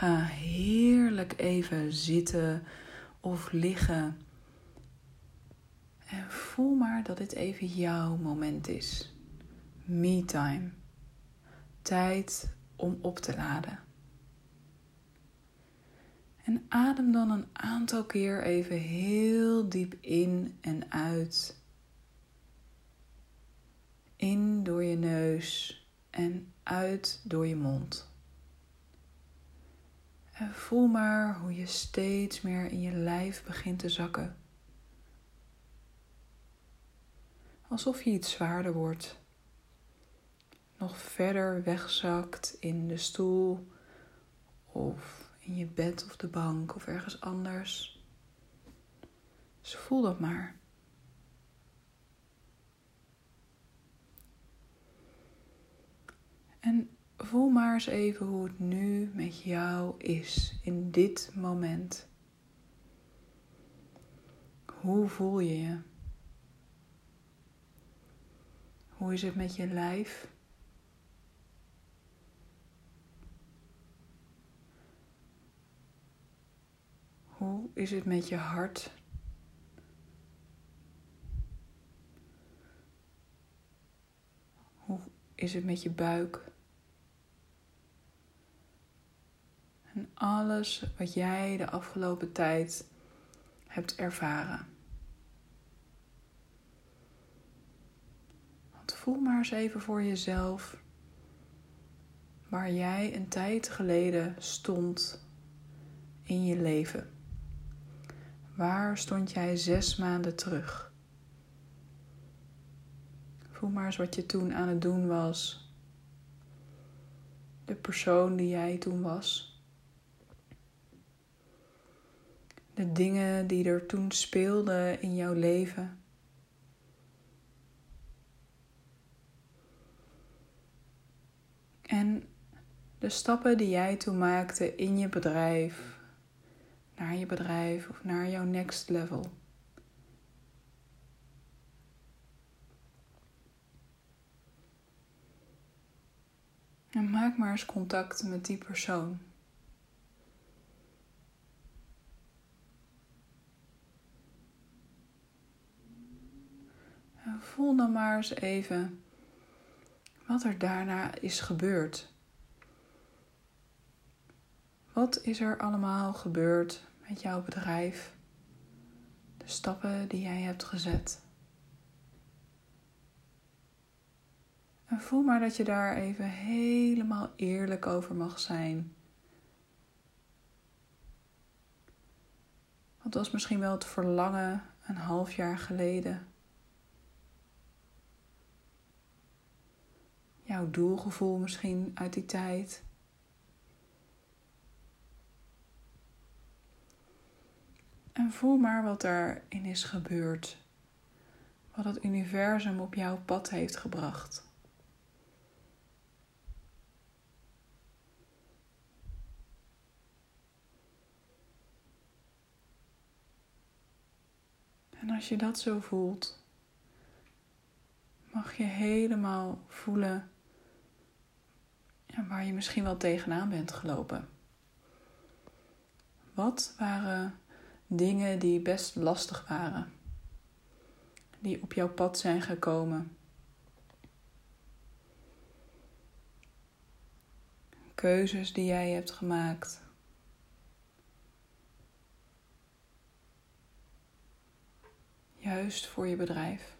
Ga heerlijk even zitten of liggen. En voel maar dat dit even jouw moment is. Me time. Tijd om op te laden. En adem dan een aantal keer even heel diep in en uit. In door je neus en uit door je mond. En voel maar hoe je steeds meer in je lijf begint te zakken. Alsof je iets zwaarder wordt. Nog verder wegzakt in de stoel of in je bed of de bank of ergens anders. Dus voel dat maar. En voel maar eens even hoe het nu met jou is in dit moment. Hoe voel je je? Hoe is het met je lijf? Hoe is het met je hart? Hoe is het met je buik? En alles wat jij de afgelopen tijd hebt ervaren. Want voel maar eens even voor jezelf waar jij een tijd geleden stond in je leven. Waar stond jij zes maanden terug? Voel maar eens wat je toen aan het doen was. De persoon die jij toen was. De dingen die er toen speelden in jouw leven. En de stappen die jij toen maakte in je bedrijf, naar je bedrijf of naar jouw next level. En maak maar eens contact met die persoon. En voel dan maar eens even wat er daarna is gebeurd. Wat is er allemaal gebeurd met jouw bedrijf, de stappen die jij hebt gezet. En voel maar dat je daar even helemaal eerlijk over mag zijn. Wat was misschien wel het verlangen een half jaar geleden? Jouw doelgevoel misschien uit die tijd. En voel maar wat erin is gebeurd. Wat het universum op jouw pad heeft gebracht. En als je dat zo voelt, mag je helemaal voelen waar je misschien wel tegenaan bent gelopen. Wat waren dingen die best lastig waren, die op jouw pad zijn gekomen. Keuzes die jij hebt gemaakt. Juist voor je bedrijf.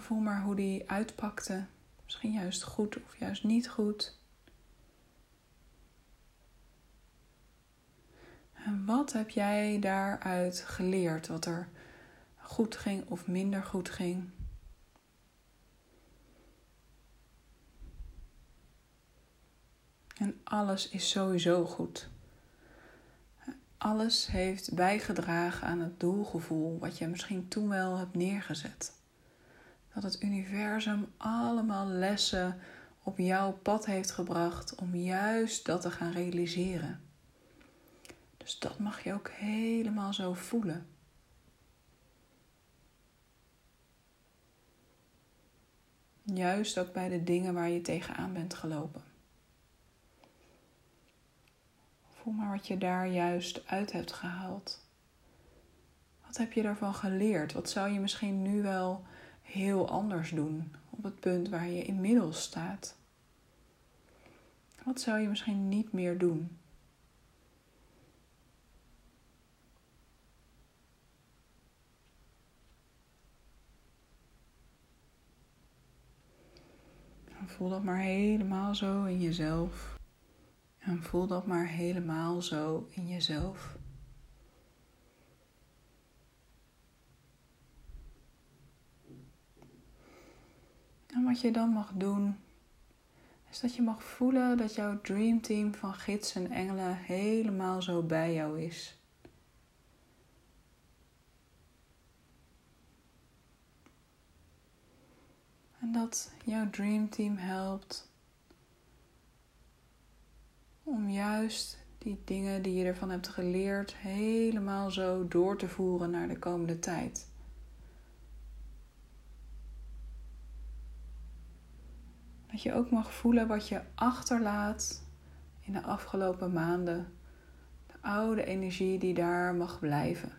Voel maar hoe die uitpakte. Misschien juist goed of juist niet goed. En wat heb jij daaruit geleerd? Wat er goed ging of minder goed ging? En alles is sowieso goed. Alles heeft bijgedragen aan het doelgevoel wat je misschien toen wel hebt neergezet. Dat het universum allemaal lessen op jouw pad heeft gebracht om juist dat te gaan realiseren. Dus dat mag je ook helemaal zo voelen. Juist ook bij de dingen waar je tegenaan bent gelopen. Voel maar wat je daar juist uit hebt gehaald. Wat heb je daarvan geleerd? Wat zou je misschien nu wel heel anders doen op het punt waar je inmiddels staat? Wat zou je misschien niet meer doen? voel dat maar helemaal zo in jezelf. En voel dat maar helemaal zo in jezelf. En wat je dan mag doen, is dat je mag voelen dat jouw dreamteam van gidsen en engelen helemaal zo bij jou is. En dat jouw dreamteam helpt om juist die dingen die je ervan hebt geleerd helemaal zo door te voeren naar de komende tijd. Dat je ook mag voelen wat je achterlaat in de afgelopen maanden. De oude energie die daar mag blijven.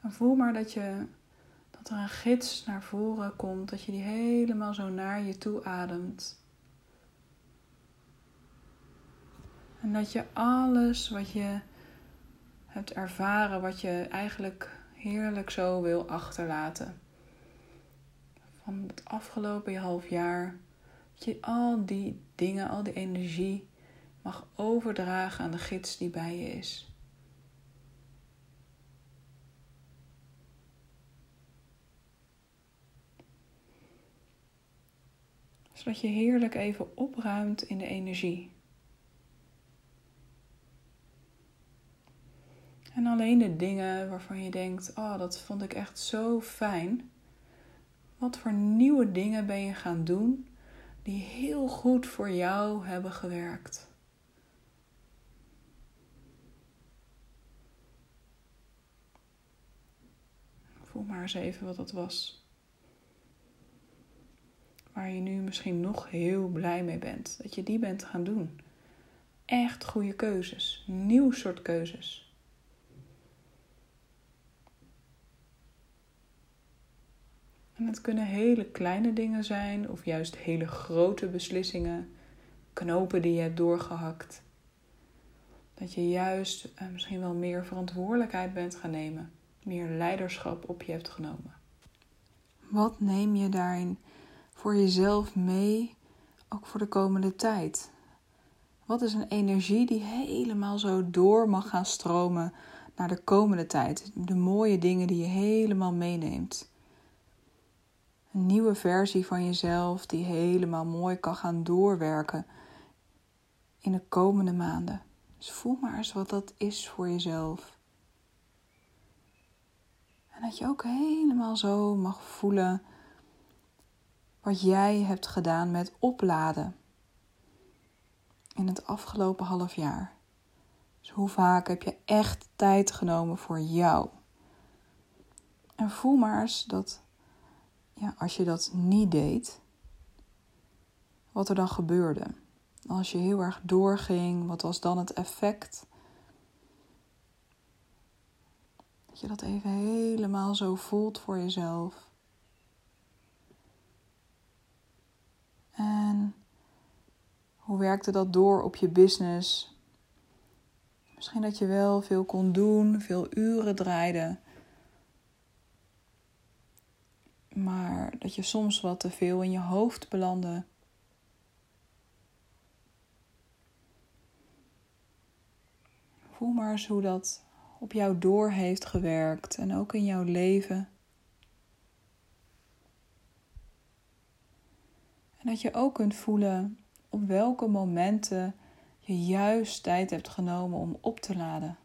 En voel maar dat, je, dat er een gids naar voren komt, dat je die helemaal zo naar je toe ademt. En dat je alles wat je hebt ervaren, wat je eigenlijk heerlijk zo wil achterlaten. Van het afgelopen half jaar. Dat je al die dingen, al die energie mag overdragen aan de gids die bij je is. Zodat je heerlijk even opruimt in de energie. En alleen de dingen waarvan je denkt: Oh, dat vond ik echt zo fijn. Wat voor nieuwe dingen ben je gaan doen die heel goed voor jou hebben gewerkt? Voel maar eens even wat dat was waar je nu misschien nog heel blij mee bent. Dat je die bent gaan doen. Echt goede keuzes. Nieuw soort keuzes. En het kunnen hele kleine dingen zijn of juist hele grote beslissingen, knopen die je hebt doorgehakt. Dat je juist eh, misschien wel meer verantwoordelijkheid bent gaan nemen, meer leiderschap op je hebt genomen. Wat neem je daarin voor jezelf mee, ook voor de komende tijd? Wat is een energie die helemaal zo door mag gaan stromen naar de komende tijd? De mooie dingen die je helemaal meeneemt. Een nieuwe versie van jezelf die helemaal mooi kan gaan doorwerken in de komende maanden. Dus voel maar eens wat dat is voor jezelf. En dat je ook helemaal zo mag voelen wat jij hebt gedaan met opladen in het afgelopen half jaar. Dus hoe vaak heb je echt tijd genomen voor jou? En voel maar eens dat ja, als je dat niet deed, wat er dan gebeurde. Als je heel erg doorging, wat was dan het effect? Dat je dat even helemaal zo voelt voor jezelf. En hoe werkte dat door op je business? Misschien dat je wel veel kon doen, veel uren draaide. Maar dat je soms wat te veel in je hoofd belandde. Voel maar eens hoe dat op jou door heeft gewerkt en ook in jouw leven. En dat je ook kunt voelen op welke momenten je juist tijd hebt genomen om op te laden.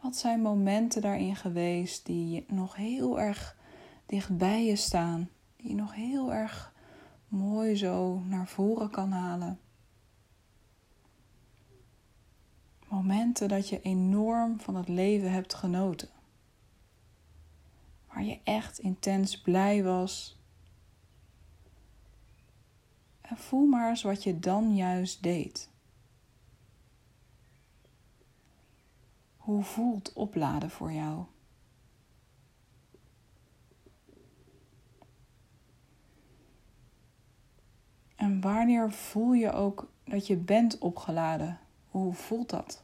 Wat zijn momenten daarin geweest die nog heel erg dichtbij je staan, die je nog heel erg mooi zo naar voren kan halen? Momenten dat je enorm van het leven hebt genoten. Waar je echt intens blij was. En voel maar eens wat je dan juist deed. Hoe voelt opladen voor jou? En wanneer voel je ook dat je bent opgeladen? Hoe voelt dat?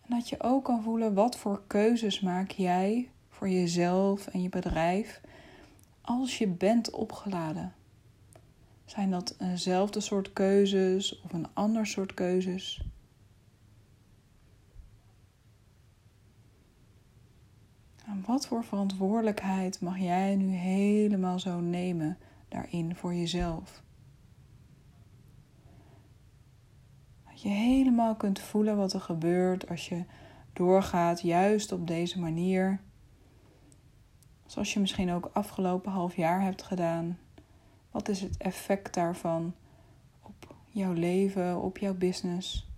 En dat je ook kan voelen wat voor keuzes maak jij voor jezelf en je bedrijf als je bent opgeladen. Zijn dat eenzelfde soort keuzes of een ander soort keuzes? Wat voor verantwoordelijkheid mag jij nu helemaal zo nemen daarin voor jezelf? Dat je helemaal kunt voelen wat er gebeurt als je doorgaat, juist op deze manier. Zoals je misschien ook afgelopen half jaar hebt gedaan. Wat is het effect daarvan op jouw leven, op jouw business?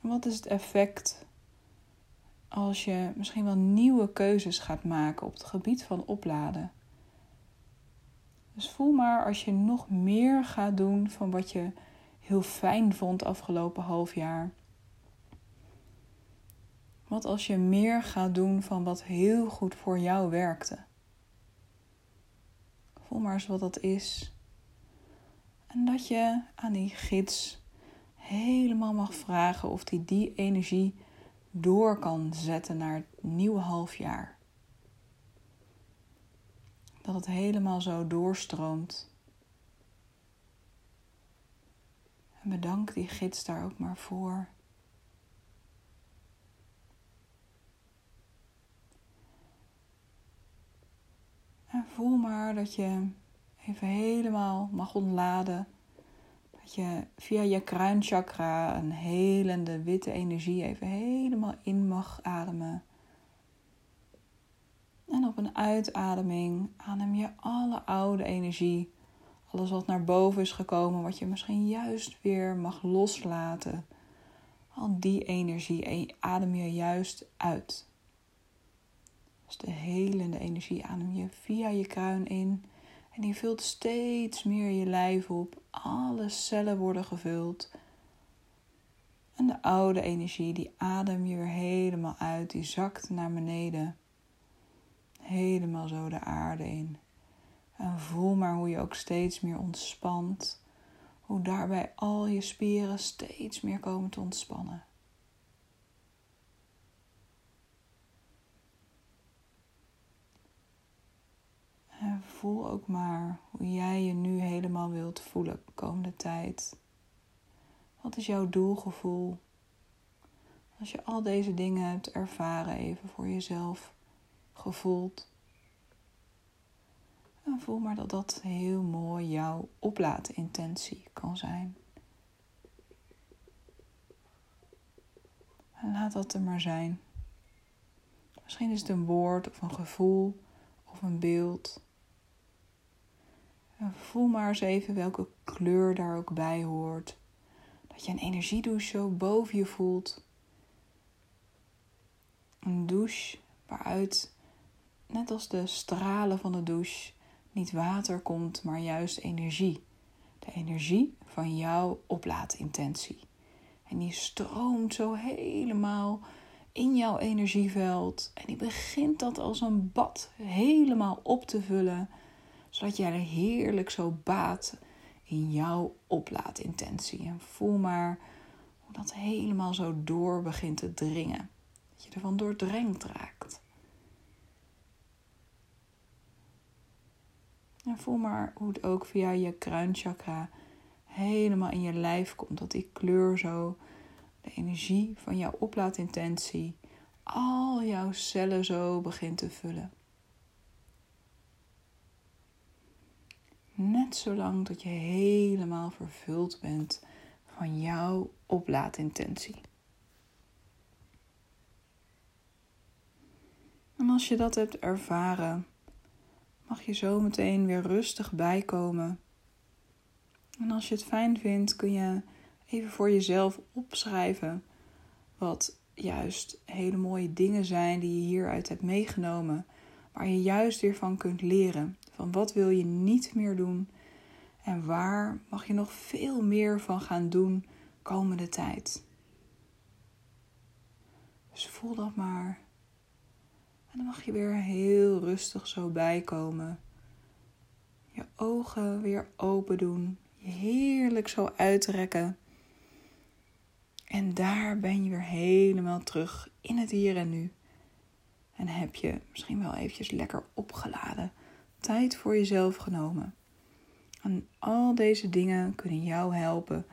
Wat is het effect als je misschien wel nieuwe keuzes gaat maken op het gebied van opladen? Dus voel maar als je nog meer gaat doen van wat je heel fijn vond afgelopen half jaar. Wat als je meer gaat doen van wat heel goed voor jou werkte? Voel maar eens wat dat is. En dat je aan die gids helemaal mag vragen of die, die energie door kan zetten naar het nieuwe halfjaar. Dat het helemaal zo doorstroomt. En bedank die gids daar ook maar voor. Voel maar dat je even helemaal mag ontladen. Dat je via je kruinchakra een helende witte energie even helemaal in mag ademen. En op een uitademing adem je alle oude energie, alles wat naar boven is gekomen, wat je misschien juist weer mag loslaten. Al die energie adem je juist uit. Dus de helende energie adem je via je kruin in. En die vult steeds meer je lijf op. Alle cellen worden gevuld. En de oude energie, die adem je weer helemaal uit. Die zakt naar beneden. Helemaal zo de aarde in. En voel maar hoe je ook steeds meer ontspant. Hoe daarbij al je spieren steeds meer komen te ontspannen. Voel ook maar hoe jij je nu helemaal wilt voelen de komende tijd. Wat is jouw doelgevoel? Als je al deze dingen hebt ervaren, even voor jezelf gevoeld. En voel maar dat dat heel mooi jouw oplaatintentie kan zijn. En laat dat er maar zijn. Misschien is het een woord of een gevoel of een beeld. En voel maar eens even welke kleur daar ook bij hoort. Dat je een energiedouche zo boven je voelt. Een douche waaruit, net als de stralen van de douche, niet water komt, maar juist energie. De energie van jouw oplaadintentie. En die stroomt zo helemaal in jouw energieveld. En die begint dat als een bad helemaal op te vullen zodat jij er heerlijk zo baat in jouw oplaadintentie. En voel maar hoe dat helemaal zo door begint te dringen. Dat je ervan doordrenkt raakt. En voel maar hoe het ook via je kruinchakra helemaal in je lijf komt. Dat die kleur zo, de energie van jouw oplaadintentie, al jouw cellen zo begint te vullen. Net zolang dat je helemaal vervuld bent van jouw oplaadintentie. En als je dat hebt ervaren, mag je zo meteen weer rustig bijkomen. En als je het fijn vindt, kun je even voor jezelf opschrijven wat juist hele mooie dingen zijn die je hieruit hebt meegenomen, waar je juist weer van kunt leren. Van wat wil je niet meer doen en waar mag je nog veel meer van gaan doen komende tijd. Dus voel dat maar. En dan mag je weer heel rustig zo bijkomen. Je ogen weer open doen. Je heerlijk zo uitrekken. En daar ben je weer helemaal terug in het hier en nu. En heb je misschien wel eventjes lekker opgeladen. Tijd voor jezelf genomen. En al deze dingen kunnen jou helpen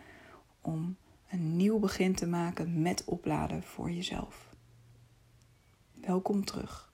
om een nieuw begin te maken met opladen voor jezelf. Welkom terug.